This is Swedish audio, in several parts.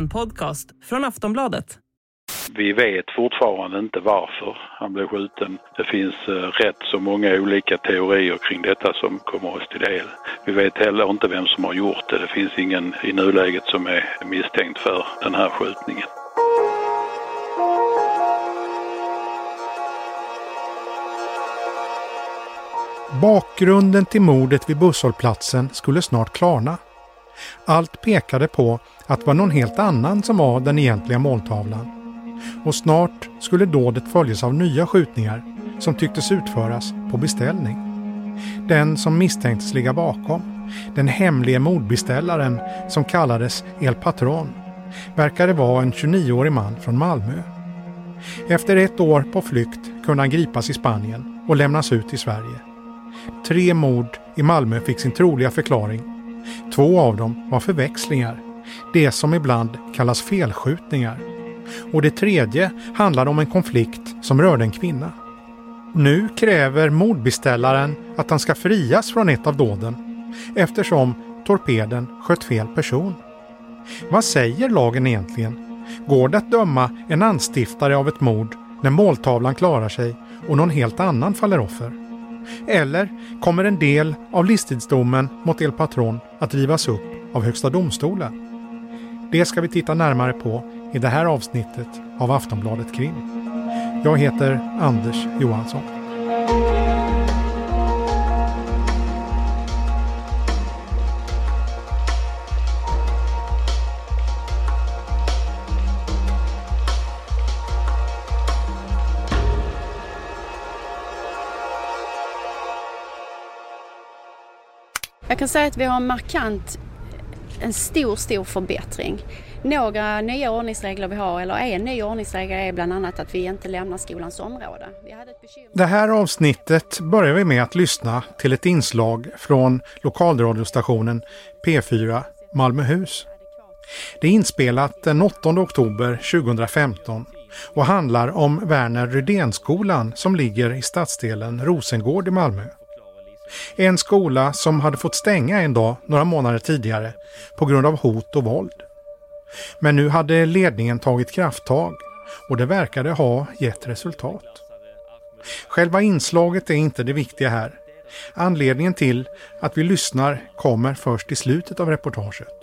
En podcast från Aftonbladet. Vi vet fortfarande inte varför han blev skjuten. Det finns eh, rätt så många olika teorier kring detta som kommer oss till del. Vi vet heller inte vem som har gjort det. Det finns ingen i nuläget som är misstänkt för den här skjutningen. Bakgrunden till mordet vid busshållplatsen skulle snart klarna. Allt pekade på att det var någon helt annan som var den egentliga måltavlan. Och snart skulle dådet följas av nya skjutningar som tycktes utföras på beställning. Den som misstänktes ligga bakom, den hemlige mordbeställaren som kallades El Patron, verkade vara en 29-årig man från Malmö. Efter ett år på flykt kunde han gripas i Spanien och lämnas ut i Sverige. Tre mord i Malmö fick sin troliga förklaring. Två av dem var förväxlingar, det som ibland kallas felskjutningar. Och det tredje handlade om en konflikt som rörde en kvinna. Nu kräver mordbeställaren att han ska frias från ett av dåden eftersom torpeden sköt fel person. Vad säger lagen egentligen? Går det att döma en anstiftare av ett mord när måltavlan klarar sig och någon helt annan faller offer? Eller kommer en del av livstidsdomen mot El Patron att rivas upp av Högsta domstolen? Det ska vi titta närmare på i det här avsnittet av Aftonbladet Krim. Jag heter Anders Johansson. Kan säga att vi har en markant, en stor, stor förbättring. Några nya ordningsregler vi har, eller en ny ordningsregel är bland annat att vi inte lämnar skolans område. Det här avsnittet börjar vi med att lyssna till ett inslag från lokalradiostationen P4 Malmöhus. Det är inspelat den 8 oktober 2015 och handlar om Werner Rydénskolan som ligger i stadsdelen Rosengård i Malmö. En skola som hade fått stänga en dag några månader tidigare på grund av hot och våld. Men nu hade ledningen tagit krafttag och det verkade ha gett resultat. Själva inslaget är inte det viktiga här. Anledningen till att vi lyssnar kommer först i slutet av reportaget.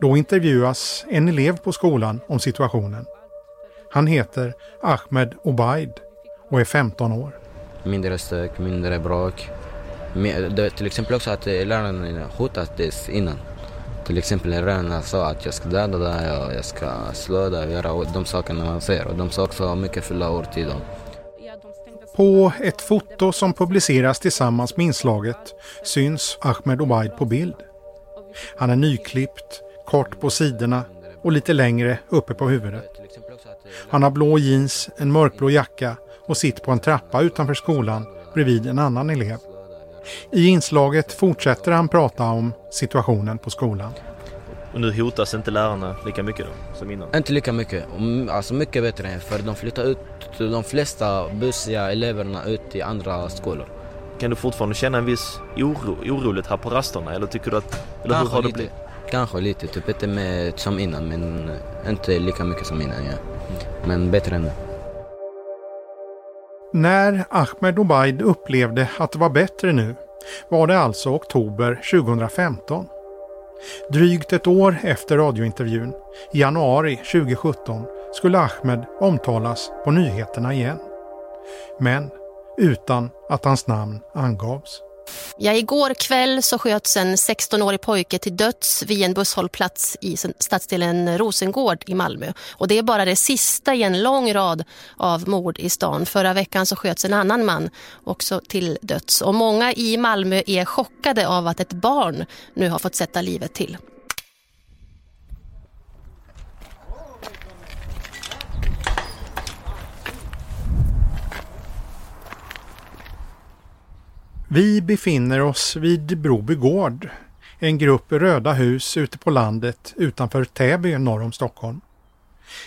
Då intervjuas en elev på skolan om situationen. Han heter Ahmed Obaid och är 15 år. Mindre stök, mindre bråk. Till exempel också att eh, läraren hotades innan. Till exempel lärarna sa att jag ska döda dig och jag ska slå dig och göra de sakerna man säger. Och de sa också mycket fulla ord till dem. På ett foto som publiceras tillsammans med inslaget syns Ahmed Obaid på bild. Han är nyklippt, kort på sidorna och lite längre uppe på huvudet. Han har blå jeans, en mörkblå jacka och sitter på en trappa utanför skolan bredvid en annan elev. I inslaget fortsätter han prata om situationen på skolan. Och nu hotas inte lärarna lika mycket då, som innan? Inte lika mycket, alltså mycket bättre för de flyttar ut de flesta bussiga eleverna ut till andra skolor. Kan du fortfarande känna en viss oro, oroligt här på rasterna eller tycker du att, eller Kanske hur har det lite. blivit? Kanske lite, typ inte med, som innan men inte lika mycket som innan ja. Men bättre än när Ahmed Obaid upplevde att det var bättre nu var det alltså oktober 2015. Drygt ett år efter radiointervjun, i januari 2017, skulle Ahmed omtalas på nyheterna igen. Men utan att hans namn angavs. Ja, igår kväll så sköts en 16-årig pojke till döds vid en busshållplats i stadsdelen Rosengård i Malmö. Och det är bara det sista i en lång rad av mord i stan. Förra veckan så sköts en annan man också till döds. Och många i Malmö är chockade av att ett barn nu har fått sätta livet till. Vi befinner oss vid Broby gård, en grupp röda hus ute på landet utanför Täby norr om Stockholm.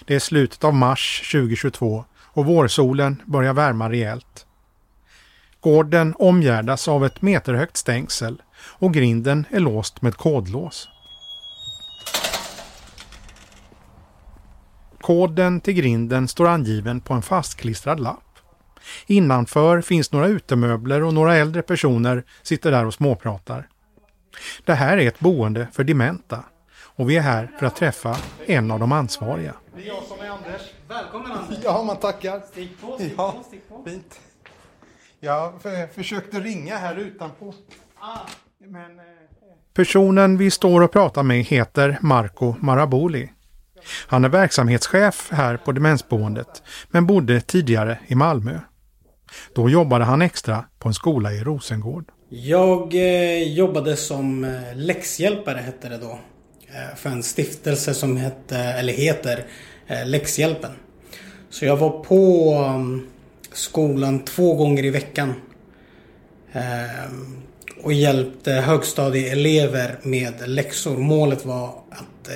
Det är slutet av mars 2022 och vårsolen börjar värma rejält. Gården omgärdas av ett meterhögt stängsel och grinden är låst med kodlås. Koden till grinden står angiven på en fastklistrad lapp. Innanför finns några utemöbler och några äldre personer sitter där och småpratar. Det här är ett boende för dementa och vi är här för att träffa en av de ansvariga. Det är jag som är Anders. Välkommen Anders. Ja, man tackar. Stig på, stig Ja, på, stig på. fint. Jag för, försökte ringa här utanpå. Ah, Men, eh, Personen vi står och pratar med heter Marco Maraboli. Han är verksamhetschef här på demensboendet men bodde tidigare i Malmö. Då jobbade han extra på en skola i Rosengård. Jag eh, jobbade som eh, läxhjälpare hette det då. Eh, för en stiftelse som hette, eller heter Läxhjälpen. Så jag var på mm, skolan två gånger i veckan. Och hjälpte högstadieelever med läxor. Målet var att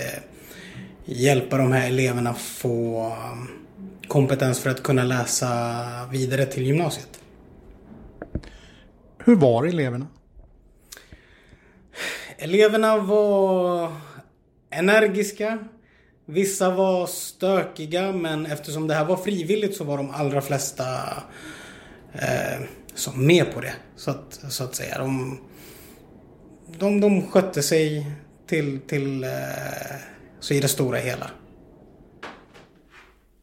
hjälpa de här eleverna få mm, kompetens för att kunna läsa vidare till gymnasiet. Hur var eleverna? Eleverna var energiska. Vissa var stökiga men eftersom det här var frivilligt så var de allra flesta eh, som med på det. Så att, så att säga. De, de, de skötte sig till, till eh, så i det stora hela.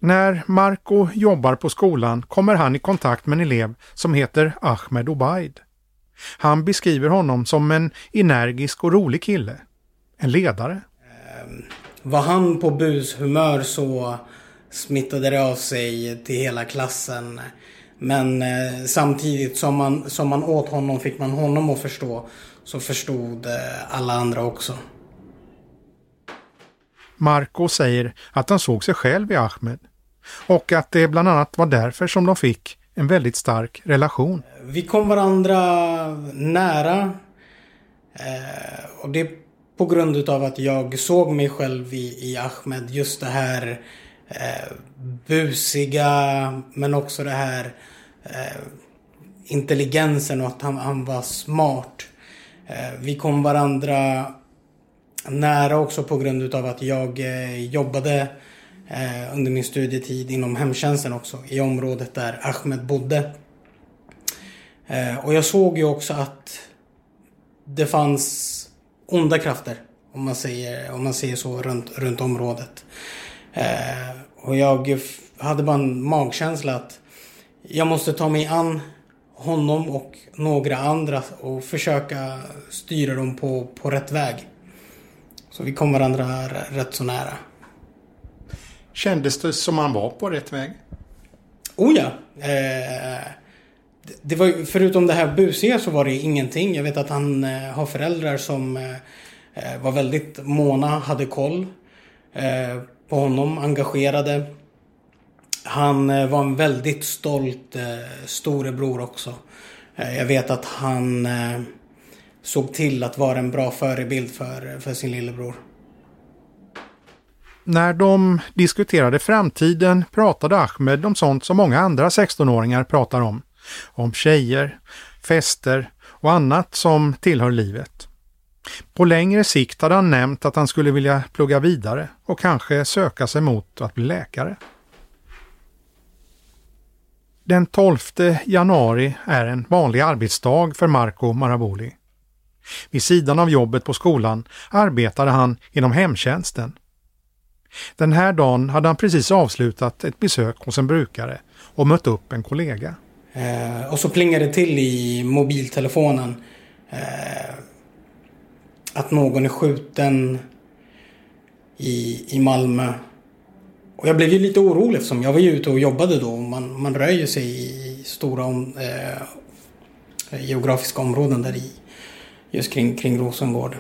När Marco jobbar på skolan kommer han i kontakt med en elev som heter Ahmed Obaid. Han beskriver honom som en energisk och rolig kille. En ledare. Var han på bushumör så smittade det av sig till hela klassen. Men eh, samtidigt som man, som man åt honom fick man honom att förstå. Så förstod eh, alla andra också. Marco säger att han såg sig själv i Ahmed. Och att det bland annat var därför som de fick en väldigt stark relation. Vi kom varandra nära. Eh, och det är på grund utav att jag såg mig själv i, i Ahmed. Just det här eh, busiga men också det här eh, intelligensen och att han, han var smart. Eh, vi kom varandra nära också på grund utav att jag eh, jobbade eh, under min studietid inom hemtjänsten också i området där Ahmed bodde. Eh, och jag såg ju också att det fanns onda krafter om man säger, om man säger så runt, runt området. Eh, och jag hade bara en magkänsla att jag måste ta mig an honom och några andra och försöka styra dem på, på rätt väg. Så vi kom varandra rätt så nära. Kändes det som han var på rätt väg? Oh ja. Eh, det- var ju, förutom det här busiga så var det ingenting. Jag vet att han eh, har föräldrar som eh, eh, var väldigt måna, hade koll eh, på honom, engagerade. Han eh, var en väldigt stolt eh, storebror också. Eh, jag vet att han eh, såg till att vara en bra förebild för, för sin lillebror. När de diskuterade framtiden pratade Ahmed om sånt som många andra 16-åringar pratar om. Om tjejer, fester och annat som tillhör livet. På längre sikt hade han nämnt att han skulle vilja plugga vidare och kanske söka sig mot att bli läkare. Den 12 januari är en vanlig arbetsdag för Marco Maraboli. Vid sidan av jobbet på skolan arbetade han inom hemtjänsten. Den här dagen hade han precis avslutat ett besök hos en brukare och mött upp en kollega. Eh, och så plingade det till i mobiltelefonen. Eh, att någon är skjuten i, i Malmö. Och jag blev ju lite orolig eftersom jag var ju ute och jobbade då. Man, man rör ju sig i stora eh, geografiska områden där i. Just kring, kring Rosengård.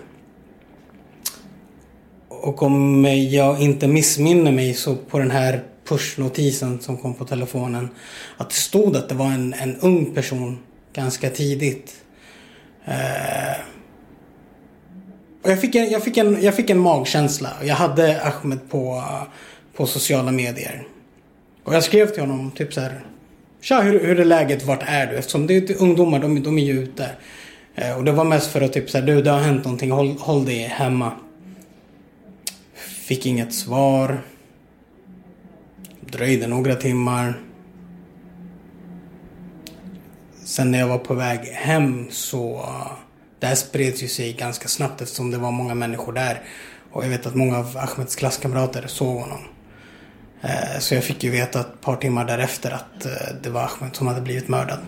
Och om jag inte missminner mig så på den här pushnotisen som kom på telefonen. Att det stod att det var en, en ung person ganska tidigt. Eh, och jag, fick en, jag, fick en, jag fick en magkänsla. Jag hade Ahmed på, på sociala medier. Och jag skrev till honom typ så här. Tja, hur, hur är läget? Vart är du? Eftersom det är ungdomar, de, de är ju ute. Eh, och det var mest för att typ så här, du det har hänt någonting, håll, håll dig hemma. Fick inget svar. dröjde några timmar. Sen när jag var på väg hem så det här spreds ju sig ganska snabbt eftersom det var många människor där. Och jag vet att många av Ahmeds klasskamrater såg honom. Eh, så jag fick ju veta ett par timmar därefter att eh, det var Ahmed som hade blivit mördad.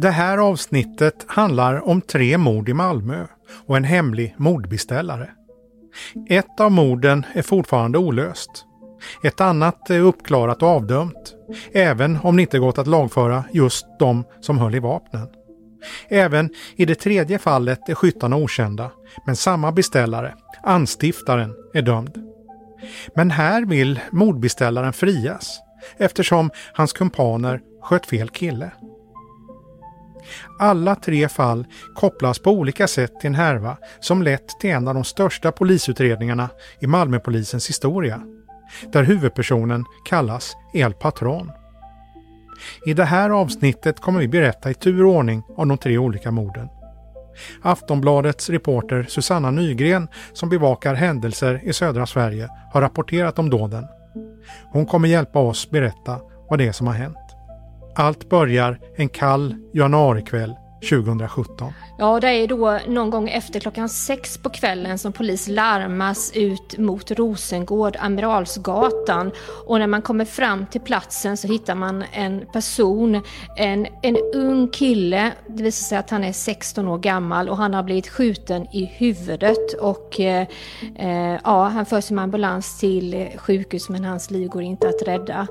Det här avsnittet handlar om tre mord i Malmö och en hemlig mordbeställare. Ett av morden är fortfarande olöst. Ett annat är uppklarat och avdömt, även om det inte gått att lagföra just de som höll i vapnen. Även i det tredje fallet är skyttarna okända, men samma beställare, anstiftaren, är dömd. Men här vill mordbeställaren frias eftersom hans kumpaner sköt fel kille. Alla tre fall kopplas på olika sätt till en härva som lett till en av de största polisutredningarna i Malmöpolisens historia, där huvudpersonen kallas El Patron. I det här avsnittet kommer vi berätta i tur och ordning om de tre olika morden. Aftonbladets reporter Susanna Nygren som bevakar händelser i södra Sverige har rapporterat om dåden. Hon kommer hjälpa oss berätta vad det är som har hänt. Allt börjar en kall januarikväll 2017. Ja, det är då någon gång efter klockan sex på kvällen som polis larmas ut mot Rosengård, Amiralsgatan. Och när man kommer fram till platsen så hittar man en person, en, en ung kille. Det visar sig att han är 16 år gammal och han har blivit skjuten i huvudet. Och eh, eh, ja, han förs med ambulans till sjukhus men hans liv går inte att rädda.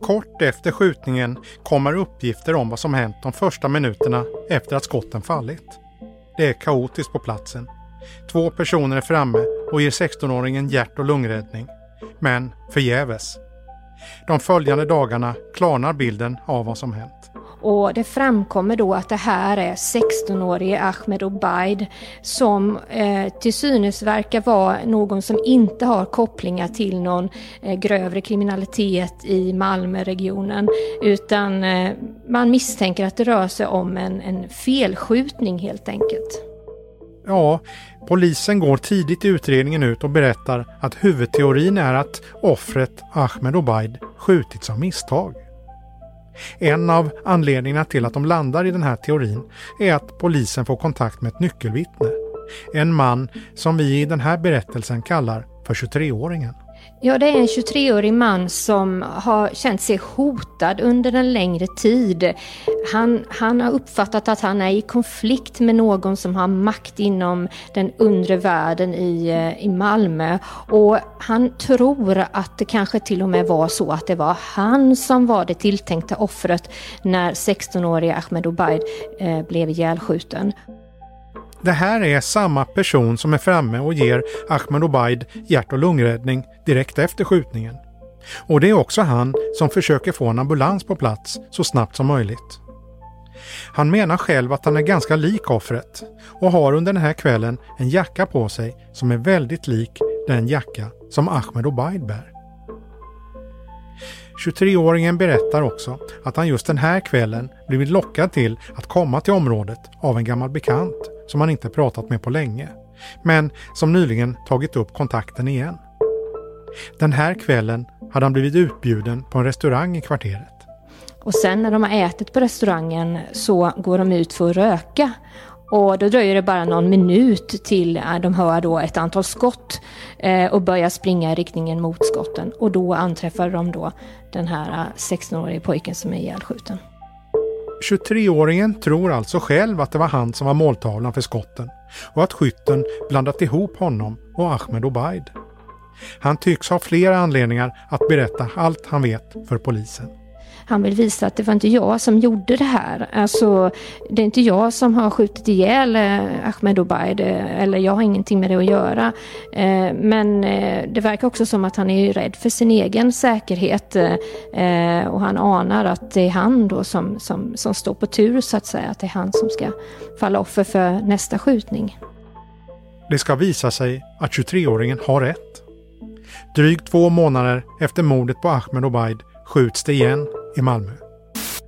Kort efter skjutningen kommer uppgifter om vad som hänt de första minuterna efter att skotten fallit. Det är kaotiskt på platsen. Två personer är framme och ger 16-åringen hjärt och lungräddning. Men förgäves. De följande dagarna klarnar bilden av vad som hänt. Och det framkommer då att det här är 16-årige Ahmed Obaid som eh, till synes verkar vara någon som inte har kopplingar till någon eh, grövre kriminalitet i Malmöregionen utan eh, man misstänker att det rör sig om en, en felskjutning helt enkelt. Ja, polisen går tidigt i utredningen ut och berättar att huvudteorin är att offret Ahmed Obaid skjutits av misstag. En av anledningarna till att de landar i den här teorin är att polisen får kontakt med ett nyckelvittne. En man som vi i den här berättelsen kallar för 23-åringen. Ja, det är en 23-årig man som har känt sig hotad under en längre tid. Han, han har uppfattat att han är i konflikt med någon som har makt inom den undre världen i, eh, i Malmö. Och han tror att det kanske till och med var så att det var han som var det tilltänkta offret när 16-årige Ahmed Obaid eh, blev ihjälskjuten. Det här är samma person som är framme och ger Ahmed Obaid hjärt och lungräddning direkt efter skjutningen. Och det är också han som försöker få en ambulans på plats så snabbt som möjligt. Han menar själv att han är ganska lik offret och har under den här kvällen en jacka på sig som är väldigt lik den jacka som Ahmed Obaid bär. 23-åringen berättar också att han just den här kvällen blivit lockad till att komma till området av en gammal bekant som han inte pratat med på länge, men som nyligen tagit upp kontakten igen. Den här kvällen hade han blivit utbjuden på en restaurang i kvarteret. Och sen när de har ätit på restaurangen så går de ut för att röka. Och då dröjer det bara någon minut till äh, de hör då ett antal skott eh, och börjar springa i riktningen mot skotten. Och då anträffar de då den här äh, 16-årige pojken som är ihjälskjuten. 23-åringen tror alltså själv att det var han som var måltavlan för skotten och att skytten blandat ihop honom och Ahmed Obaid. Han tycks ha flera anledningar att berätta allt han vet för polisen. Han vill visa att det var inte jag som gjorde det här. Alltså, det är inte jag som har skjutit ihjäl eh, Ahmed Obaid eh, eller jag har ingenting med det att göra. Eh, men det verkar också som att han är rädd för sin egen säkerhet och han anar att det är han då som, som, som står på tur så att säga. Att det är han som ska falla offer för nästa skjutning. Det ska visa sig att 23-åringen har rätt. Drygt två månader efter mordet på Ahmed Obaid skjuts det igen i Malmö.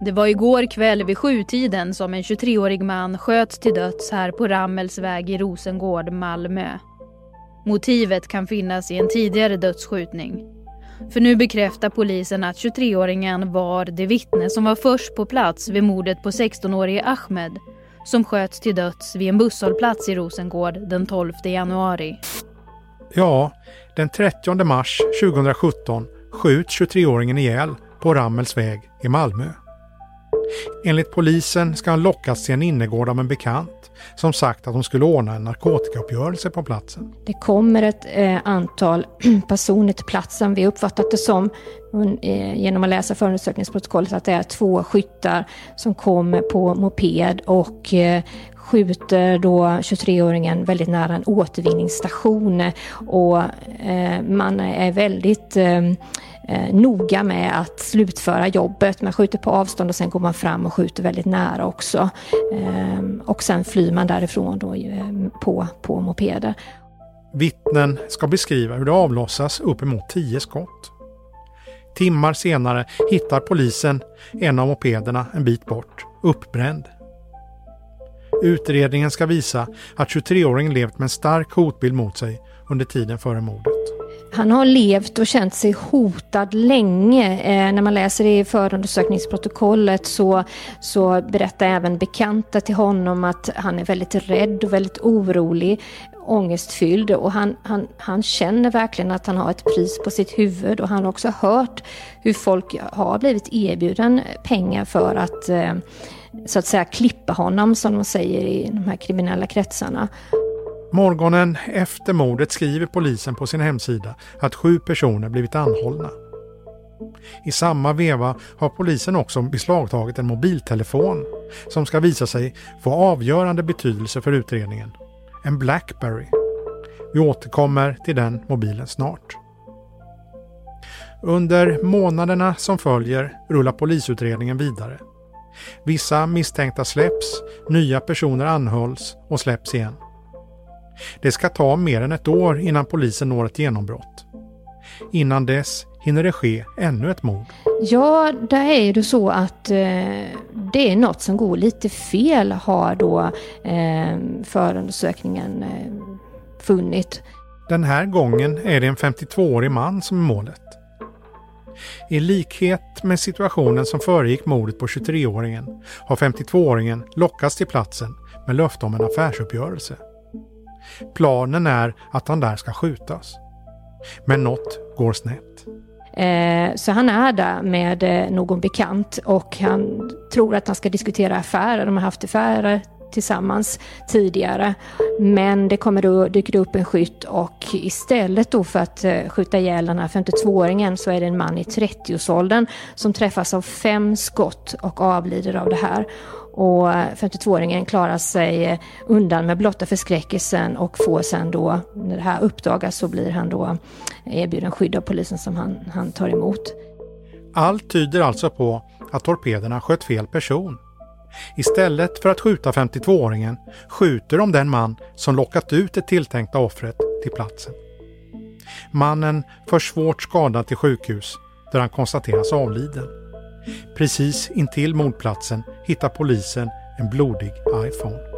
Det var igår kväll vid sjutiden som en 23-årig man sköts till döds här på Rammelsväg i Rosengård, Malmö. Motivet kan finnas i en tidigare dödsskjutning. För nu bekräftar polisen att 23-åringen var det vittne som var först på plats vid mordet på 16-årige Ahmed som sköts till döds vid en busshållplats i Rosengård den 12 januari. Ja, den 30 mars 2017 skjuts 23-åringen ihjäl på Rammels väg i Malmö. Enligt polisen ska han lockats till en innergård av en bekant som sagt att de skulle ordna en narkotikauppgörelse på platsen. Det kommer ett eh, antal personer till platsen. Vi uppfattat det som, eh, genom att läsa förundersökningsprotokollet, att det är två skyttar som kommer på moped och eh, skjuter då 23-åringen väldigt nära en återvinningsstation och eh, man är väldigt eh, eh, noga med att slutföra jobbet. Man skjuter på avstånd och sen går man fram och skjuter väldigt nära också. Eh, och sen flyr man därifrån då, eh, på, på mopeder. Vittnen ska beskriva hur det avlossas uppemot tio skott. Timmar senare hittar polisen en av mopederna en bit bort, uppbränd. Utredningen ska visa att 23-åringen levt med en stark hotbild mot sig under tiden före mordet. Han har levt och känt sig hotad länge. Eh, när man läser i förundersökningsprotokollet så, så berättar även bekanta till honom att han är väldigt rädd och väldigt orolig, ångestfylld och han, han, han känner verkligen att han har ett pris på sitt huvud och han har också hört hur folk har blivit erbjuden pengar för att eh, så att säga klippa honom som de säger i de här kriminella kretsarna. Morgonen efter mordet skriver polisen på sin hemsida att sju personer blivit anhållna. I samma veva har polisen också beslagtagit en mobiltelefon som ska visa sig få avgörande betydelse för utredningen. En Blackberry. Vi återkommer till den mobilen snart. Under månaderna som följer rullar polisutredningen vidare. Vissa misstänkta släpps, nya personer anhålls och släpps igen. Det ska ta mer än ett år innan polisen når ett genombrott. Innan dess hinner det ske ännu ett mord. Ja, där är det så att eh, det är något som går lite fel har då eh, förundersökningen eh, funnit. Den här gången är det en 52-årig man som är målet. I likhet med situationen som föregick mordet på 23-åringen har 52-åringen lockats till platsen med löfte om en affärsuppgörelse. Planen är att han där ska skjutas. Men något går snett. Eh, så han är där med eh, någon bekant och han tror att han ska diskutera affärer. De har haft affärer tillsammans tidigare. Men det kommer då, dyker upp en skytt och istället då för att eh, skjuta ihjäl den här 52-åringen så är det en man i 30-årsåldern som träffas av fem skott och avlider av det här. Och 52-åringen klarar sig undan med blotta förskräckelsen och får sen då, när det här uppdagas så blir han då erbjuden skydd av polisen som han, han tar emot. Allt tyder alltså på att torpederna sköt fel person. Istället för att skjuta 52-åringen skjuter de den man som lockat ut det tilltänkta offret till platsen. Mannen förs svårt skadad till sjukhus där han konstateras avliden. Precis intill mordplatsen hittar polisen en blodig iPhone.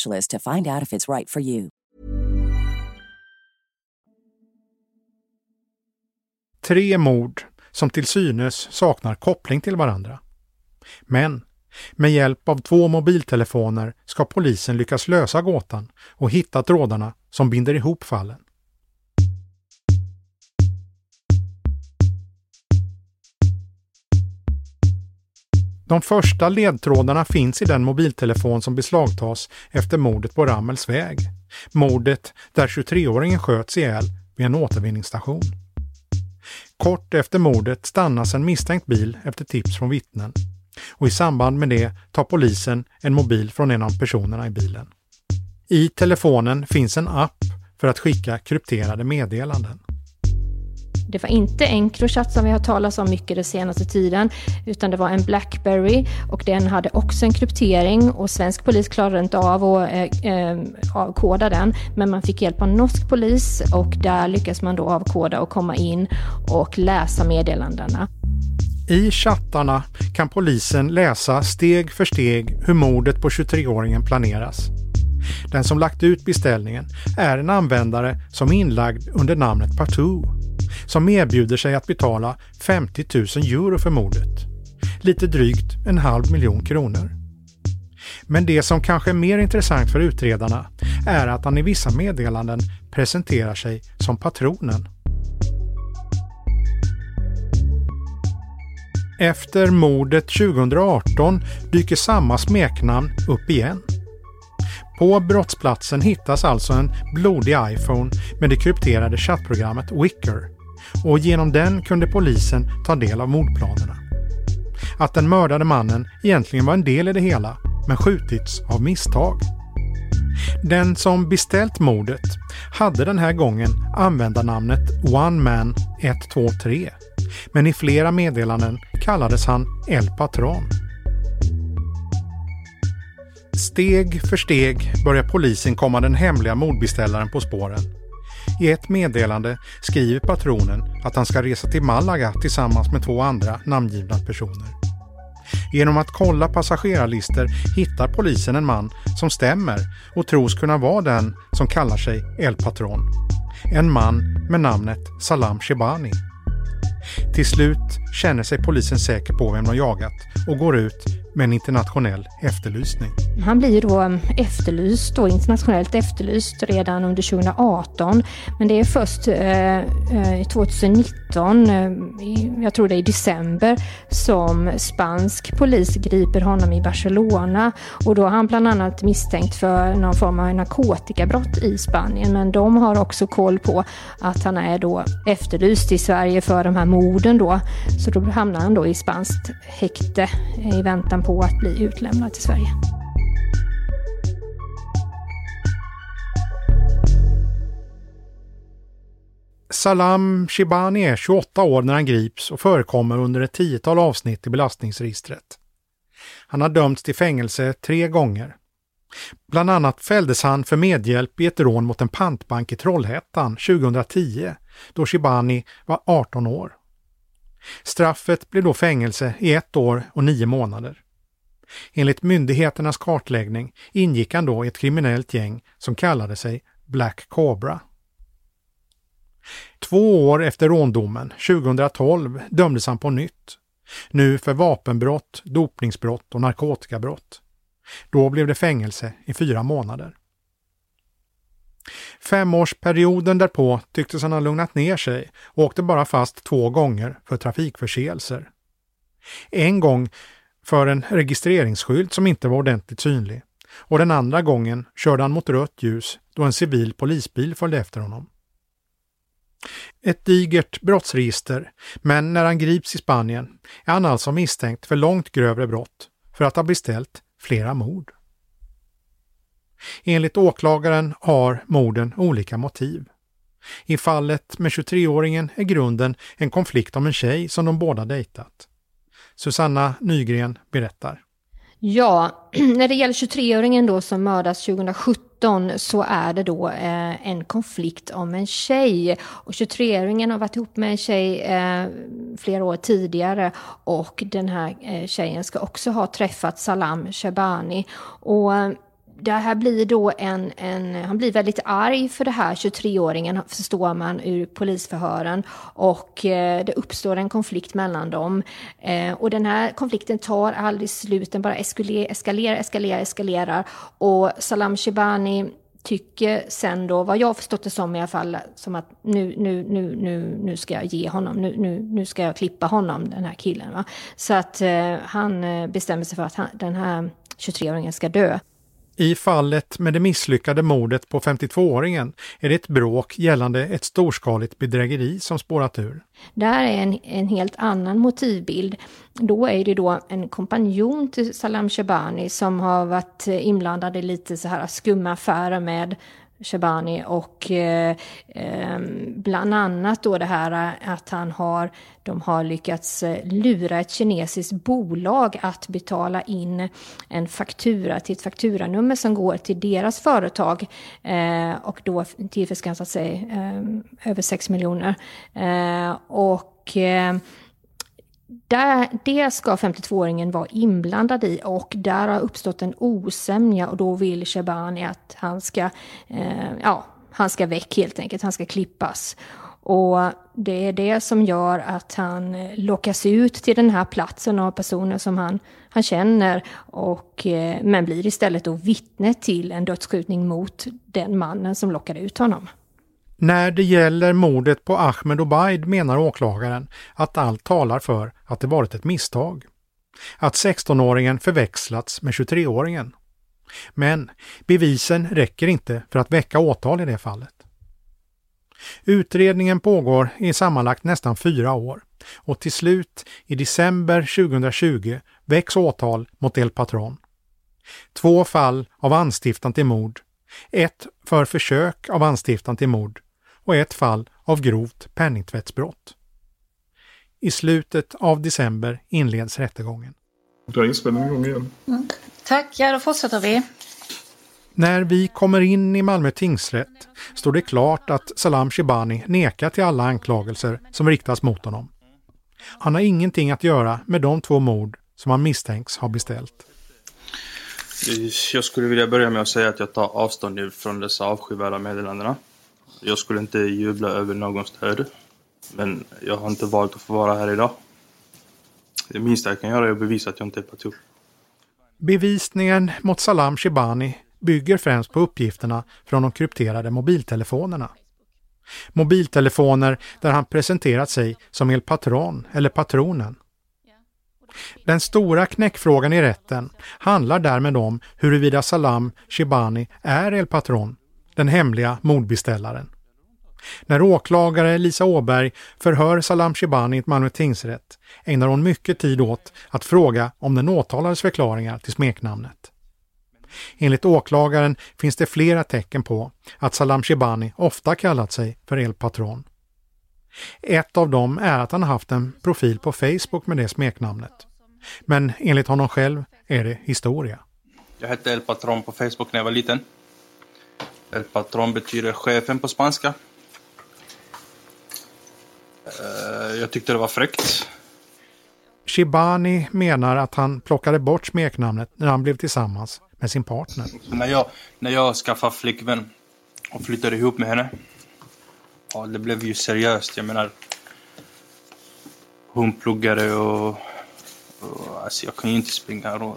specialist to find out if it's right for you. Tre mord som till synes saknar koppling till varandra. Men med hjälp av två mobiltelefoner ska polisen lyckas lösa gåtan och hitta trådarna som binder ihop fallen. De första ledtrådarna finns i den mobiltelefon som beslagtas efter mordet på Rammels väg. Mordet där 23-åringen sköts ihjäl vid en återvinningsstation. Kort efter mordet stannas en misstänkt bil efter tips från vittnen och i samband med det tar polisen en mobil från en av personerna i bilen. I telefonen finns en app för att skicka krypterade meddelanden. Det var inte Encrochat som vi har talat om mycket den senaste tiden, utan det var en Blackberry och den hade också en kryptering och svensk polis klarade inte av att eh, eh, avkoda den, men man fick hjälp av norsk polis och där lyckades man då avkoda och komma in och läsa meddelandena. I chattarna kan polisen läsa steg för steg hur mordet på 23-åringen planeras. Den som lagt ut beställningen är en användare som är inlagd under namnet Partout som erbjuder sig att betala 50 000 euro för mordet. Lite drygt en halv miljon kronor. Men det som kanske är mer intressant för utredarna är att han i vissa meddelanden presenterar sig som patronen. Efter mordet 2018 dyker samma smeknamn upp igen. På brottsplatsen hittas alltså en blodig iPhone med det krypterade chattprogrammet Wicker och genom den kunde polisen ta del av mordplanerna. Att den mördade mannen egentligen var en del i det hela, men skjutits av misstag. Den som beställt mordet hade den här gången användarnamnet One Man 123 men i flera meddelanden kallades han El Patron. Steg för steg börjar polisen komma den hemliga mordbeställaren på spåren. I ett meddelande skriver patronen att han ska resa till Malaga tillsammans med två andra namngivna personer. Genom att kolla passagerarlistor hittar polisen en man som stämmer och tros kunna vara den som kallar sig El Patron. En man med namnet Salam Shebani. Till slut känner sig polisen säker på vem de jagat och går ut med en internationell efterlysning. Han blir då um, efterlyst, då, internationellt efterlyst redan under 2018. Men det är först eh, 2019, eh, eh jag tror det är i december, som spansk polis griper honom i Barcelona. Och då har han bland annat misstänkt för någon form av narkotikabrott i Spanien. Men de har också koll på att han är då efterlyst i Sverige för de här morden då. Så då hamnar han då i spanskt häkte i väntan på att bli utlämnad till Sverige. Salam Shibani är 28 år när han grips och förekommer under ett tiotal avsnitt i belastningsregistret. Han har dömts till fängelse tre gånger. Bland annat fälldes han för medhjälp i ett rån mot en pantbank i Trollhättan 2010 då Shibani var 18 år. Straffet blev då fängelse i ett år och nio månader. Enligt myndigheternas kartläggning ingick han då i ett kriminellt gäng som kallade sig Black Cobra. Två år efter råndomen, 2012, dömdes han på nytt. Nu för vapenbrott, dopningsbrott och narkotikabrott. Då blev det fängelse i fyra månader. Femårsperioden därpå tycktes han ha lugnat ner sig och åkte bara fast två gånger för trafikförseelser. En gång för en registreringsskylt som inte var ordentligt synlig och den andra gången körde han mot rött ljus då en civil polisbil följde efter honom. Ett digert brottsregister, men när han grips i Spanien är han alltså misstänkt för långt grövre brott för att ha beställt flera mord. Enligt åklagaren har morden olika motiv. I fallet med 23-åringen är grunden en konflikt om en tjej som de båda dejtat. Susanna Nygren berättar. Ja, när det gäller 23-åringen då som mördas 2017 så är det då eh, en konflikt om en tjej. Och 23-åringen har varit ihop med en tjej eh, flera år tidigare och den här eh, tjejen ska också ha träffat Salam Shabani. Och eh, det här blir då en, en, han blir väldigt arg för det här 23-åringen förstår man ur polisförhören och eh, det uppstår en konflikt mellan dem. Eh, och den här konflikten tar aldrig slut, den bara eskalerar, eskalerar, eskalerar, eskalerar och Salam Shebani tycker sen då, vad jag förstått det som i alla fall, som att nu, nu, nu, nu, nu ska jag ge honom, nu, nu, nu ska jag klippa honom, den här killen. Va? Så att eh, han eh, bestämmer sig för att han, den här 23-åringen ska dö. I fallet med det misslyckade mordet på 52-åringen är det ett bråk gällande ett storskaligt bedrägeri som spårat ur. Där är en, en helt annan motivbild. Då är det då en kompanjon till Salam Shabani som har varit inblandad i lite så här skumma affärer med Shabani och eh, ehm, bland annat då det här att han har, de har lyckats eh, lura ett kinesiskt bolag att betala in en faktura till ett fakturanummer som går till deras företag eh, och då tillförskansat sig eh, över 6 miljoner. Eh, och eh, där, det ska 52-åringen vara inblandad i och där har uppstått en osämja och då vill Shabani att han ska, eh, ja, han ska väck helt enkelt, han ska klippas. Och det är det som gör att han eh, lockas ut till den här platsen av personer som han, han känner och, eh, men blir istället då vittne till en dödsskjutning mot den mannen som lockade ut honom. När det gäller mordet på Ahmed Obaid menar åklagaren att allt talar för att det varit ett misstag. Att 16-åringen förväxlats med 23-åringen. Men bevisen räcker inte för att väcka åtal i det fallet. Utredningen pågår i sammanlagt nästan fyra år och till slut i december 2020 väcks åtal mot El Patron. Två fall av anstiftan till mord, ett för försök av anstiftan till mord och ett fall av grovt penningtvättsbrott. I slutet av december inleds rättegången. Dra inspelningen igång igen. Mm. Tack, ja då fortsätter vi. När vi kommer in i Malmö tingsrätt står det klart att Salam Shibani nekar till alla anklagelser som riktas mot honom. Han har ingenting att göra med de två mord som han misstänks ha beställt. Jag skulle vilja börja med att säga att jag tar avstånd från dessa avskyvärda meddelandena. Jag skulle inte jubla över någons död. Men jag har inte valt att få vara här idag. Det minsta jag kan göra är att bevisa att jag inte är patron. Bevisningen mot Salam Shibani bygger främst på uppgifterna från de krypterade mobiltelefonerna. Mobiltelefoner där han presenterat sig som El Patron eller Patronen. Den stora knäckfrågan i rätten handlar därmed om huruvida Salam Shibani är El Patron den hemliga mordbeställaren. När åklagare Lisa Åberg förhör Salam Shibani i Malmö tingsrätt ägnar hon mycket tid åt att fråga om den åtalades förklaringar till smeknamnet. Enligt åklagaren finns det flera tecken på att Salam Shibani ofta kallat sig för El Patron. Ett av dem är att han haft en profil på Facebook med det smeknamnet. Men enligt honom själv är det historia. Jag hette El Patron på Facebook när jag var liten. El patron betyder chefen på spanska. Eh, jag tyckte det var fräckt. Shibani menar att han plockade bort smeknamnet när han blev tillsammans med sin partner. När, jag, när jag skaffade flickvän och flyttade ihop med henne. Ja, det blev ju seriöst. Jag menar. Hon pluggade och... och alltså jag kan ju inte springa.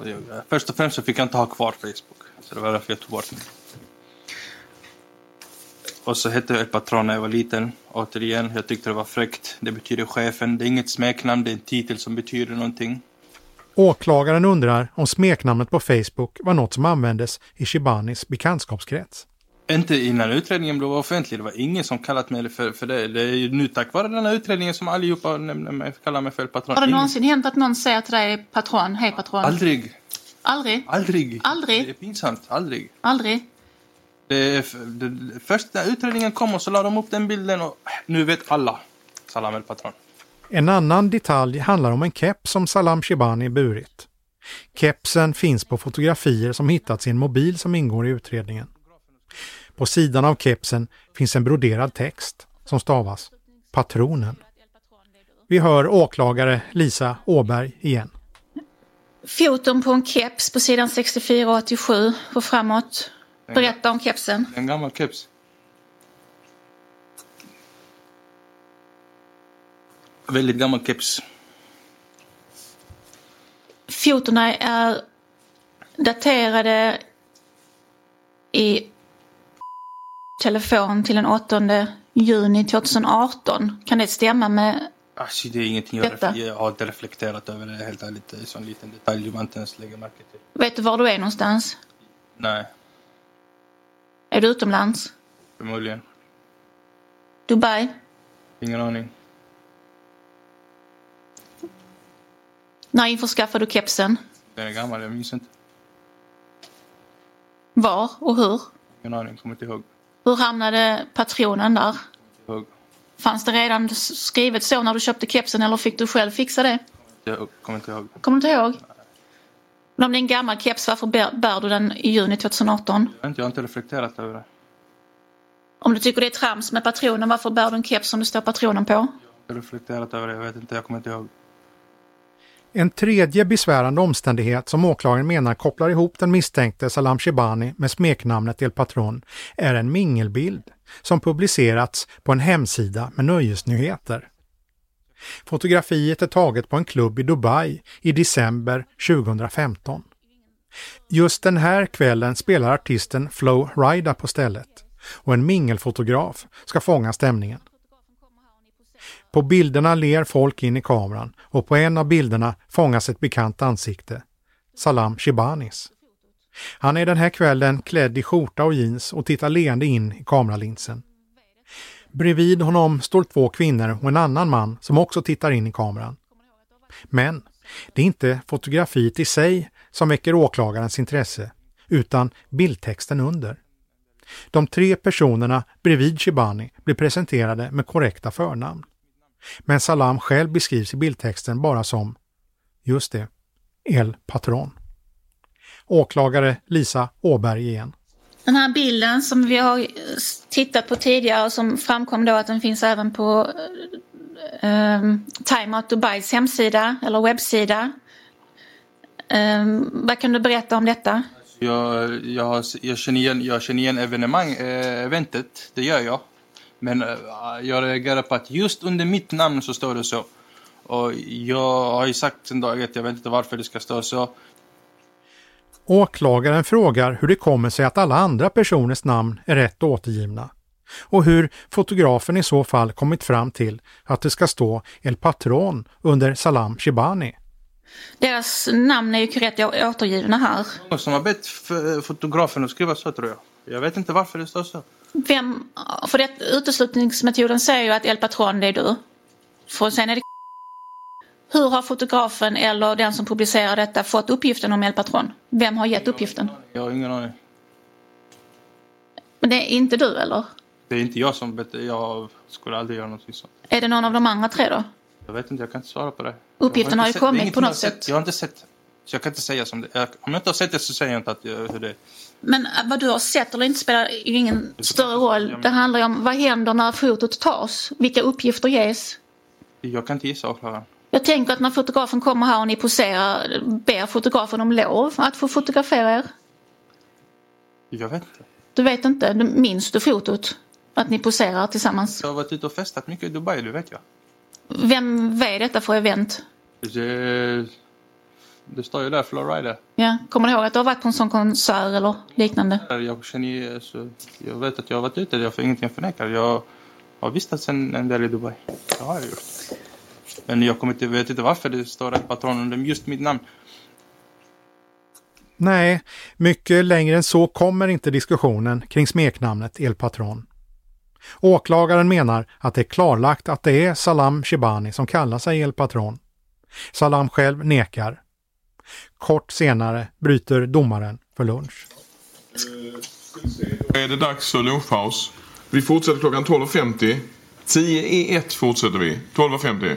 först och främst så fick jag inte ha kvar Facebook. Så det var därför jag tog bort den. Och så hette jag Patron när jag var liten. Återigen, jag tyckte det var fräckt. Det betyder chefen. Det är inget smeknamn, det är en titel som betyder någonting. Åklagaren undrar om smeknamnet på Facebook var något som användes i Shibanis bekantskapskrets. Inte innan utredningen blev offentlig. Det var ingen som kallat mig för, för det. Det är nu tack vare den här utredningen som allihopa nämner mig, kallar mig för patron. Har det någonsin hänt att någon säger till dig patron, hej patron? Aldrig. Aldrig? Aldrig. Aldrig? Det är pinsamt. Aldrig. Aldrig? Det, det, först när utredningen kom och så la de upp den bilden och nu vet alla. Salam El Patron. En annan detalj handlar om en keps som Salam Shibani burit. Kepsen finns på fotografier som hittats i en mobil som ingår i utredningen. På sidan av kepsen finns en broderad text som stavas Patronen. Vi hör åklagare Lisa Åberg igen. Foton på en keps på sidan 64 och 87 och framåt. Berätta om kepsen. En gammal keps. Väldigt gammal keps. Fotona är daterade i telefon till den 8 juni 2018. Kan det stämma med Alltså, det är ingenting jag, Detta. jag har inte reflekterat över det helt ärligt. Det är en sån liten detalj man inte ens lägger märke till. Vet du var du är någonstans? Nej, Är du utomlands? förmodligen. Dubai? Ingen aning. När införskaffade du kepsen? Den är gammal, jag minns inte. Var och hur? Ingen aning, kommer inte ihåg. Hur hamnade patronen där? ihåg. Fanns det redan skrivet så när du köpte kepsen eller fick du själv fixa det? Jag kommer inte ihåg. Kommer du inte ihåg? Men om det är en gammal keps, varför bär, bär du den i juni 2018? Jag inte, har inte reflekterat över det. Om du tycker det är trams med patronen, varför bär du en keps som det står patronen på? Jag har reflekterat över det, jag vet inte, jag kommer inte ihåg. En tredje besvärande omständighet som åklagaren menar kopplar ihop den misstänkte Salam Shebani med smeknamnet El Patron är en mingelbild som publicerats på en hemsida med nöjesnyheter. Fotografiet är taget på en klubb i Dubai i december 2015. Just den här kvällen spelar artisten Flo Rida på stället och en mingelfotograf ska fånga stämningen. På bilderna ler folk in i kameran och på en av bilderna fångas ett bekant ansikte. Salam Shibanis. Han är den här kvällen klädd i skjorta och jeans och tittar leende in i kameralinsen. Bredvid honom står två kvinnor och en annan man som också tittar in i kameran. Men det är inte fotografiet i sig som väcker åklagarens intresse, utan bildtexten under. De tre personerna bredvid Shibani blir presenterade med korrekta förnamn. Men Salam själv beskrivs i bildtexten bara som, just det, El Patron. Åklagare Lisa Åberg igen. Den här bilden som vi har tittat på tidigare och som framkom då att den finns även på eh, Time Out Dubais hemsida eller webbsida. Eh, vad kan du berätta om detta? Jag, jag, har- jag, känner igen, jag känner igen evenemang, eh, eventet, det gör jag. Men eh, jag reagerar på att just under mitt namn så står det så. Och jag har ju sagt sen dag att jag vet inte varför det ska stå så. Åklagaren frågar hur det kommer sig att alla andra personers namn är rätt återgivna och hur fotografen i så fall kommit fram till att det ska stå El Patron under Salam Shibani. Deras namn är ju korrekt återgivna här. Någon som har bett fotografen att skriva så tror jag. Jag vet inte varför det står så. Vem, för det, uteslutningsmetoden säger ju att El Patron det är du. För sen är det Hur har fotografen eller den som publicerar detta fått uppgiften om El Patron? Vem har gett uppgiften? Jag har ingen aning. Men det är inte du eller? Det är inte jag som jag skulle aldrig göra någonting sånt. Är det någon av de andra tre då? Jag vet inte, jag kan inte svara på det. Uppgiften har ju kommit är på något sätt. Jag har inte sett. Så jag kan inte säga som det jag, Om jag inte har sett det så säger jag inte att jag, hur det är. Men vad du har sett eller inte spelar ju ingen större roll. Det handlar ju om vad händer när fotot tas? Vilka uppgifter ges? Jag kan inte gissa åklagaren. Jag tänker att när fotografen kommer här och ni poserar, ber fotografen om lov att få fotografera er? Jag vet inte. Du vet inte? Du- Minns du fotot? Att ni poserar tillsammans? Jag har varit ute och festat mycket i Dubai, det vet jag. Vem vad är detta för event? Det, det står ju där, Florida. Ja, kommer du ihåg att du har varit på en sån konsert eller liknande? Jag känner ju, alltså, jag vet att jag har varit ute, jag får ingenting förneka. Jag har vistats en, en del i Dubai. Det har jag gjort. Men jag kommer inte, vet inte varför det står ett patron under just mitt namn. Nej, mycket längre än så kommer inte diskussionen kring smeknamnet El Patron. Åklagaren menar att det är klarlagt att det är Salam Shibani som kallar sig El Patron. Salam själv nekar. Kort senare bryter domaren för lunch. är det dags för lunchpaus. Vi fortsätter klockan 12.50. 10 i 1 fortsätter vi. 12.50.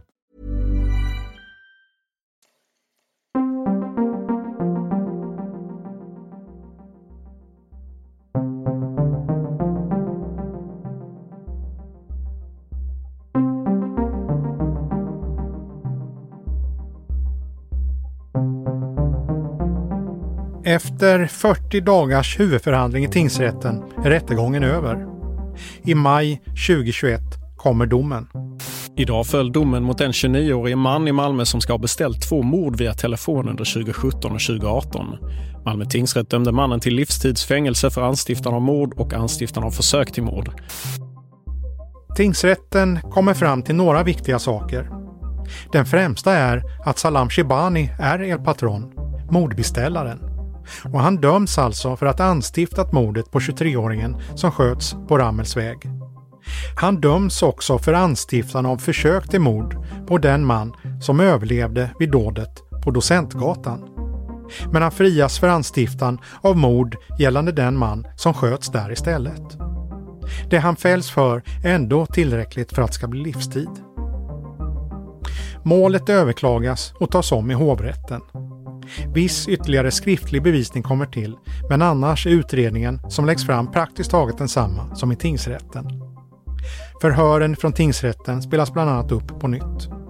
Efter 40 dagars huvudförhandling i tingsrätten är rättegången över. I maj 2021 kommer domen. Idag föll domen mot en 29-årig man i Malmö som ska ha beställt två mord via telefon under 2017 och 2018. Malmö tingsrätt dömde mannen till livstidsfängelse för anstiftan av mord och anstiftan av försök till mord. Tingsrätten kommer fram till några viktiga saker. Den främsta är att Salam Shibani är El Patron, mordbeställaren. Och han döms alltså för att ha anstiftat mordet på 23-åringen som sköts på Rammels väg. Han döms också för anstiftan av försök till mord på den man som överlevde vid dådet på Docentgatan. Men han frias för anstiftan av mord gällande den man som sköts där istället. Det han fälls för är ändå tillräckligt för att det ska bli livstid. Målet överklagas och tas om i hovrätten. Viss ytterligare skriftlig bevisning kommer till, men annars är utredningen som läggs fram praktiskt taget densamma som i tingsrätten. Förhören från tingsrätten spelas bland annat upp på nytt.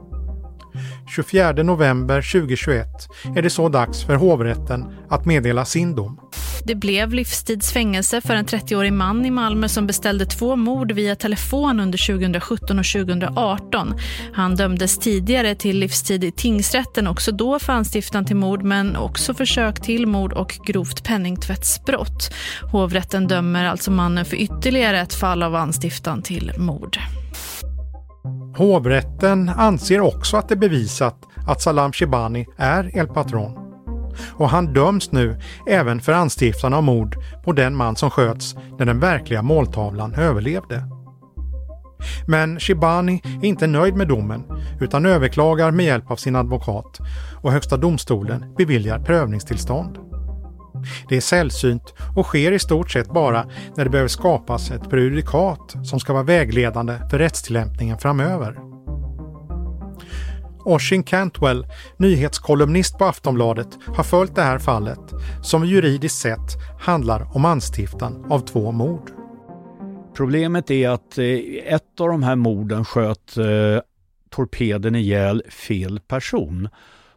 24 november 2021 är det så dags för hovrätten att meddela sin dom. Det blev livstidsfängelse för en 30-årig man i Malmö som beställde två mord via telefon under 2017 och 2018. Han dömdes tidigare till livstid i tingsrätten, också då för anstiftan till mord men också försök till mord och grovt penningtvättsbrott. Hovrätten dömer alltså mannen för ytterligare ett fall av anstiftan till mord. Hovrätten anser också att det är bevisat att Salam Shibani är El Patron. Och han döms nu även för anstiftan av mord på den man som sköts när den verkliga måltavlan överlevde. Men Shibani är inte nöjd med domen utan överklagar med hjälp av sin advokat och Högsta domstolen beviljar prövningstillstånd. Det är sällsynt och sker i stort sett bara när det behöver skapas ett prejudikat som ska vara vägledande för rättstillämpningen framöver. Oshin Cantwell, nyhetskolumnist på Aftonbladet, har följt det här fallet som juridiskt sett handlar om anstiftan av två mord. Problemet är att eh, ett av de här morden sköt eh, torpeden ihjäl fel person.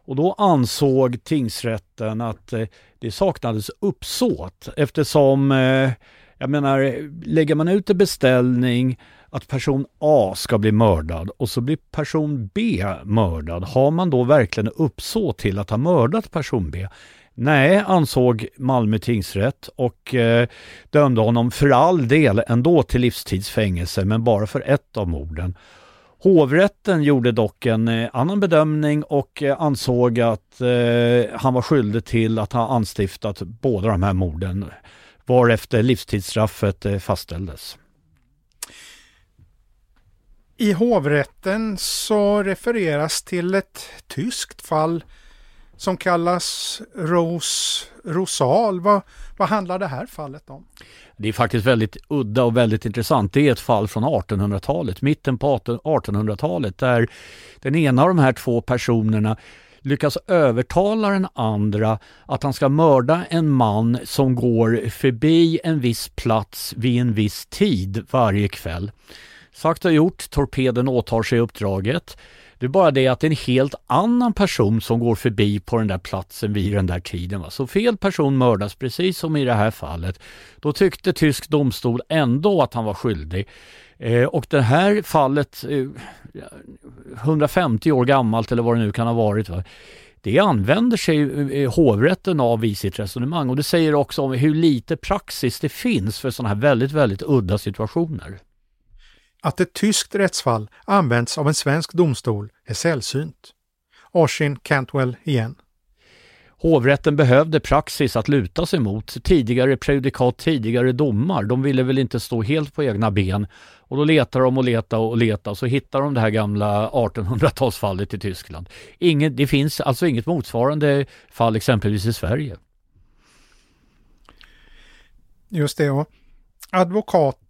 Och då ansåg tingsrätten att eh, det saknades uppsåt eftersom, eh, jag menar, lägger man ut en beställning att person A ska bli mördad och så blir person B mördad. Har man då verkligen uppsåt till att ha mördat person B? Nej, ansåg Malmö tingsrätt och eh, dömde honom för all del ändå till livstidsfängelse men bara för ett av morden. Hovrätten gjorde dock en eh, annan bedömning och eh, ansåg att eh, han var skyldig till att ha anstiftat båda de här morden varefter livstidsstraffet eh, fastställdes. I hovrätten så refereras till ett tyskt fall som kallas Rose Rosal. Vad, vad handlar det här fallet om? Det är faktiskt väldigt udda och väldigt intressant. Det är ett fall från 1800-talet, mitten på 1800-talet, där den ena av de här två personerna lyckas övertala den andra att han ska mörda en man som går förbi en viss plats vid en viss tid varje kväll. Sagt och gjort, torpeden åtar sig uppdraget. Det är bara det att det är en helt annan person som går förbi på den där platsen vid den där tiden. Va? Så fel person mördas precis som i det här fallet. Då tyckte tysk domstol ändå att han var skyldig. Eh, och det här fallet, eh, 150 år gammalt eller vad det nu kan ha varit, va? det använder sig eh, hovrätten av i sitt resonemang och det säger också om hur lite praxis det finns för sådana här väldigt, väldigt udda situationer. Att ett tyskt rättsfall används av en svensk domstol är sällsynt. Oshin Cantwell igen. hovrätten behövde praxis att luta sig mot. Tidigare prejudikat, tidigare domar. De ville väl inte stå helt på egna ben. Och då letar de och letar och letar och så hittar de det här gamla 1800-talsfallet i Tyskland. Ingen, det finns alltså inget motsvarande fall exempelvis i Sverige. Just det. Och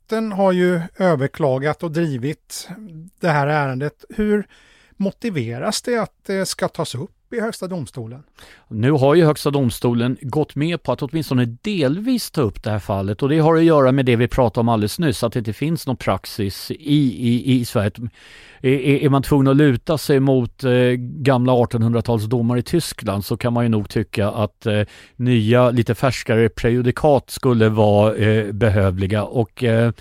advokaten har ju överklagat och drivit det här ärendet. Hur motiveras det att det ska tas upp i Högsta domstolen? Nu har ju Högsta domstolen gått med på att åtminstone delvis ta upp det här fallet och det har att göra med det vi pratade om alldeles nyss, att det inte finns någon praxis i, i, i Sverige. Är, är man tvungen att luta sig mot eh, gamla 1800-talsdomar i Tyskland så kan man ju nog tycka att eh, nya, lite färskare prejudikat skulle vara eh, behövliga och eh,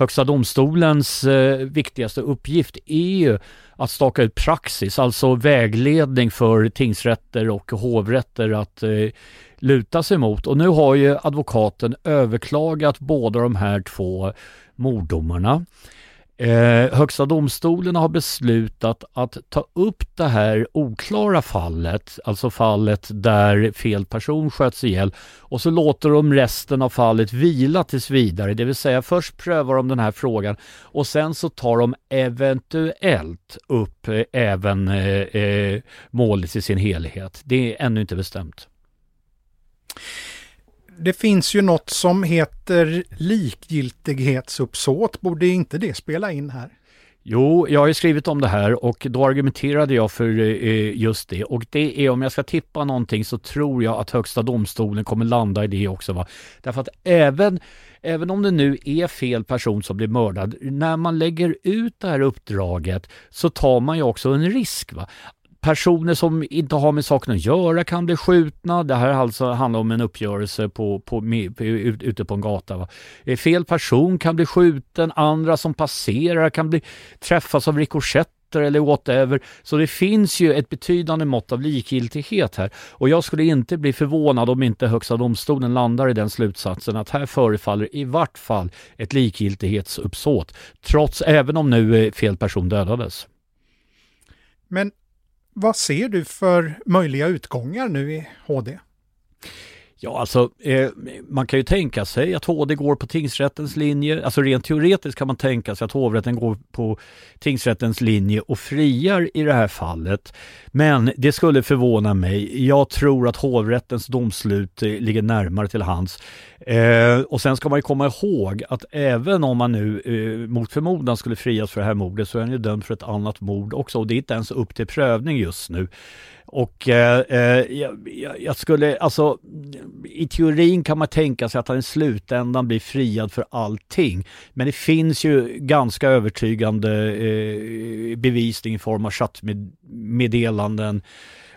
Högsta domstolens eh, viktigaste uppgift är ju att staka ut praxis, alltså vägledning för tingsrätter och hovrätter att eh, luta sig mot. Och nu har ju advokaten överklagat båda de här två morddomarna. Eh, Högsta domstolen har beslutat att ta upp det här oklara fallet, alltså fallet där fel person sköts ihjäl och så låter de resten av fallet vila tills vidare, det vill säga först prövar de den här frågan och sen så tar de eventuellt upp eh, även eh, eh målet i sin helhet. Det är ännu inte bestämt det finns ju något som heter likgiltighetsuppsåt. Borde inte det spela in här? Jo, jag har ju skrivit om det här och då argumenterade jag för eh, just det. Och det är om jag ska tippa någonting så tror jag att Högsta domstolen kommer landa i det också. Va? Därför att även, även om det nu är fel person som blir mördad, när man lägger ut det här uppdraget så tar man ju också en risk. Va? Personer som inte har med saken att göra kan bli skjutna. Det här alltså handlar om en uppgörelse på, på, med, ute på en gata. Va? Eh, fel person kan bli skjuten, andra som passerar kan bli träffas av rikoschetter eller whatever. Så det finns ju ett betydande mått av likgiltighet här. Och jag skulle inte bli förvånad om inte Högsta domstolen landar i den slutsatsen att här förefaller i vart fall ett likgiltighetsuppsåt. Trots, även om nu eh, fel person dödades. Men vad ser du för möjliga utgångar nu i HD? Ja, alltså eh, man kan ju tänka sig att HD går på tingsrättens linje. Alltså rent teoretiskt kan man tänka sig att hovrätten går på tingsrättens linje och friar i det här fallet. Men det skulle förvåna mig. Jag tror att hovrättens domslut eh, ligger närmare till hands. Eh, och sen ska man ju komma ihåg att även om man nu eh, mot förmodan skulle frias för det här mordet så är han ju dömd för ett annat mord också och det är inte ens upp till prövning just nu. Och eh, eh jag, jag, skulle, alltså i teorin kan man tänka sig att han i slutändan blir friad för allting. Men det finns ju ganska övertygande eh, bevisning i form av chattmeddelanden.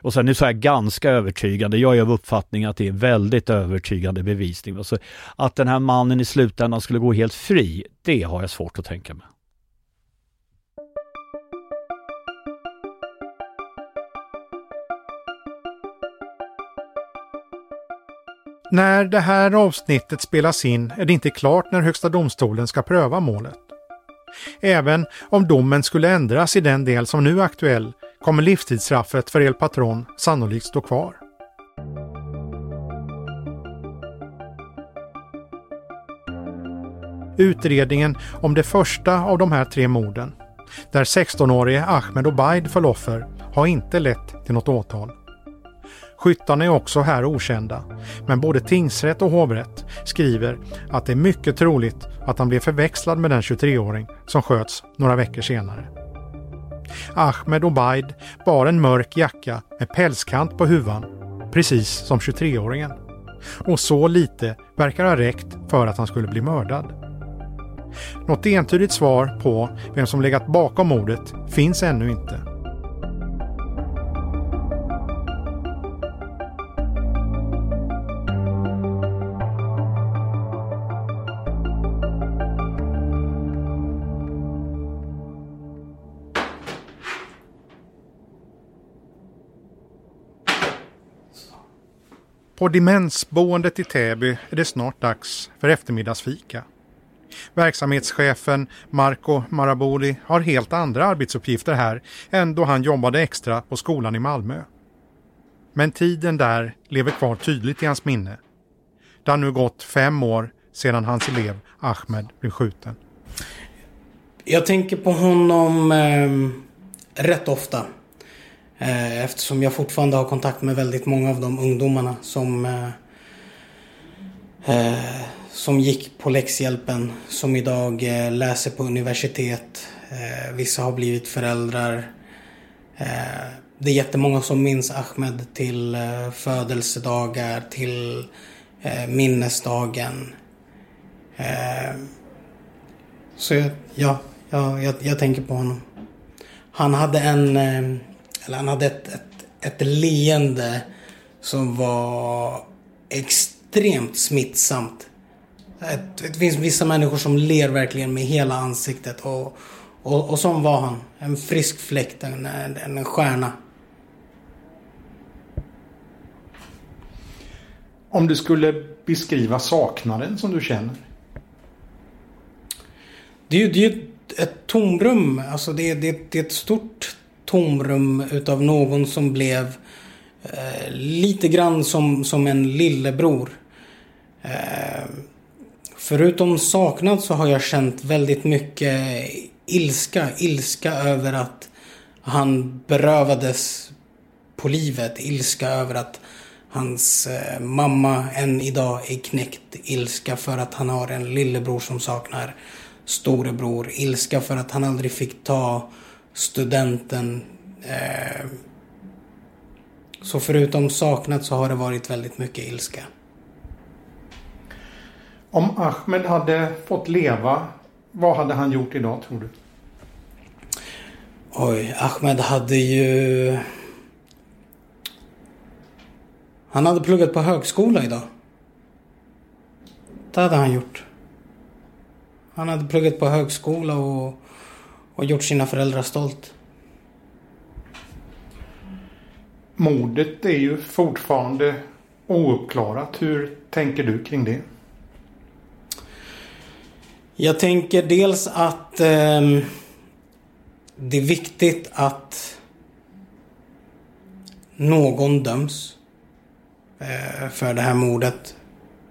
Och sen nu så här ganska övertygande, jag är av uppfattning att det är väldigt övertygande bevisning. Alltså, att den här mannen i slutändan skulle gå helt fri, det har jag svårt att tänka mig. När det här avsnittet spelas in är det inte klart när Högsta domstolen ska pröva målet. Även om domen skulle ändras i den del som nu är aktuell kommer livstidsstraffet för El Patron sannolikt stå kvar. Utredningen om det första av de här tre morden, där 16-årige Ahmed Obaid föll offer, har inte lett till något åtal. Skyttarna är också här okända, men både tingsrätt och hovrätt skriver att det är mycket troligt att han blev förväxlad med den 23-åring som sköts några veckor senare. Ahmed Obaid bar en mörk jacka med pälskant på huvan, precis som 23-åringen. Och så lite verkar ha räckt för att han skulle bli mördad. Något entydigt svar på vem som legat bakom mordet finns ännu inte. På demensboendet i Täby är det snart dags för eftermiddagsfika. Verksamhetschefen Marco Maraboli har helt andra arbetsuppgifter här än då han jobbade extra på skolan i Malmö. Men tiden där lever kvar tydligt i hans minne. Det har nu gått fem år sedan hans elev Ahmed blev skjuten. Jag tänker på honom eh, rätt ofta. Eh, eftersom jag fortfarande har kontakt med väldigt många av de ungdomarna som, eh, eh som gick på läxhjälpen. Som idag eh, läser på universitet. Eh, vissa har blivit föräldrar. Eh, det är jättemånga som minns Ahmed till eh, födelsedagar, till eh, minnesdagen. så jag, ja, jag, jag, jag tänker på honom. Han hade en eller han hade ett, ett, ett leende som var extremt smittsamt. Ett, det finns vissa människor som ler verkligen med hela ansiktet och, och, och som var han. En frisk fläkt, en, en, en stjärna. Om du skulle beskriva saknaden som du känner? Det är ju det är ett tomrum. Alltså det, det, det är ett stort tomrum utav någon som blev eh, lite grann som, som en lillebror. Eh, förutom saknad så har jag känt väldigt mycket ilska. Ilska över att han berövades på livet. Ilska över att hans eh, mamma än idag är knäckt. Ilska för att han har en lillebror som saknar storebror. Ilska för att han aldrig fick ta studenten. Eh, så förutom saknat så har det varit väldigt mycket ilska. Om Ahmed hade fått leva, vad hade han gjort idag tror du? Oj, Ahmed hade ju... Han hade pluggat på högskola idag. Det hade han gjort. Han hade pluggat på högskola och och gjort sina föräldrar stolt. Mordet är ju fortfarande ouppklarat. Hur tänker du kring det? Jag tänker dels att eh, det är viktigt att någon döms eh, för det här mordet.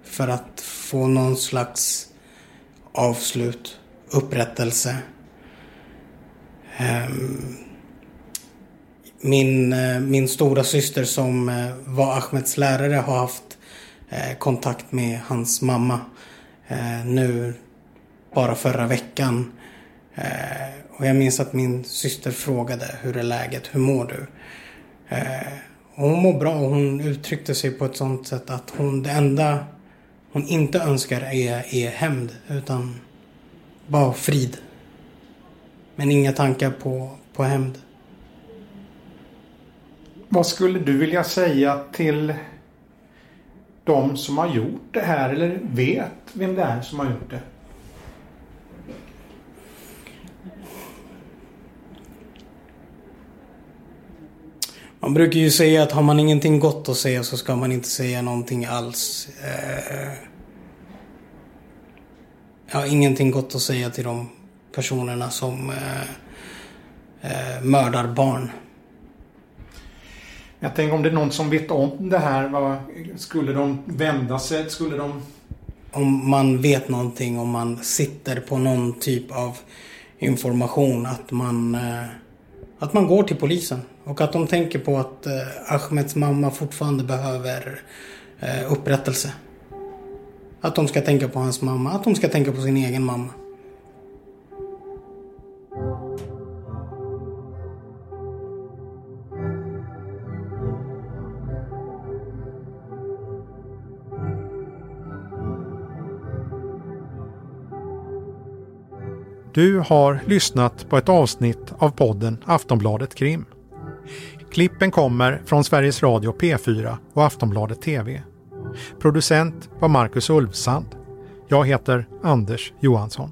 För att få någon slags avslut, upprättelse. Ehm, min, eh, min stora syster som eh, var Ahmeds lärare har haft eh, kontakt med hans mamma nu bara förra veckan. Och jag minns att min syster frågade hur är läget, hur mår du? Och hon mår bra och hon uttryckte sig på ett sånt sätt att hon, det enda hon inte önskar är, är hämnd utan bara frid. Men inga tankar på, på hämnd. Vad skulle du vilja säga till de som har gjort det här eller vet vem det är som har gjort det? Man brukar ju säga att har man ingenting gott att säga så ska man inte säga någonting alls. Eh, jag har ingenting gott att säga till dem personerna som eh, eh, mördar barn. Jag tänker om det är någon som vet om det här, vad, skulle de vända sig? Skulle de... Om man vet någonting, om man sitter på någon typ av information, att man, eh, att man går till polisen. Och att de tänker på att eh, Ahmeds mamma fortfarande behöver eh, upprättelse. Att de ska tänka på hans mamma, att de ska tänka på sin egen mamma. Du har lyssnat på ett avsnitt av podden Aftonbladet Krim. Klippen kommer från Sveriges Radio P4 och Aftonbladet TV. Producent var Marcus Ulfsand. Jag heter Anders Johansson.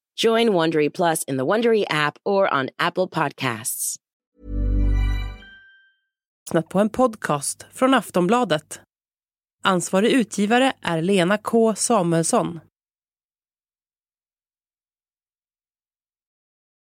Join Wondery Plus in the Wondery app or on Apple Podcasts. på en podcast från Aftonbladet. Ansvarig utgivare är Lena K Samuelsson.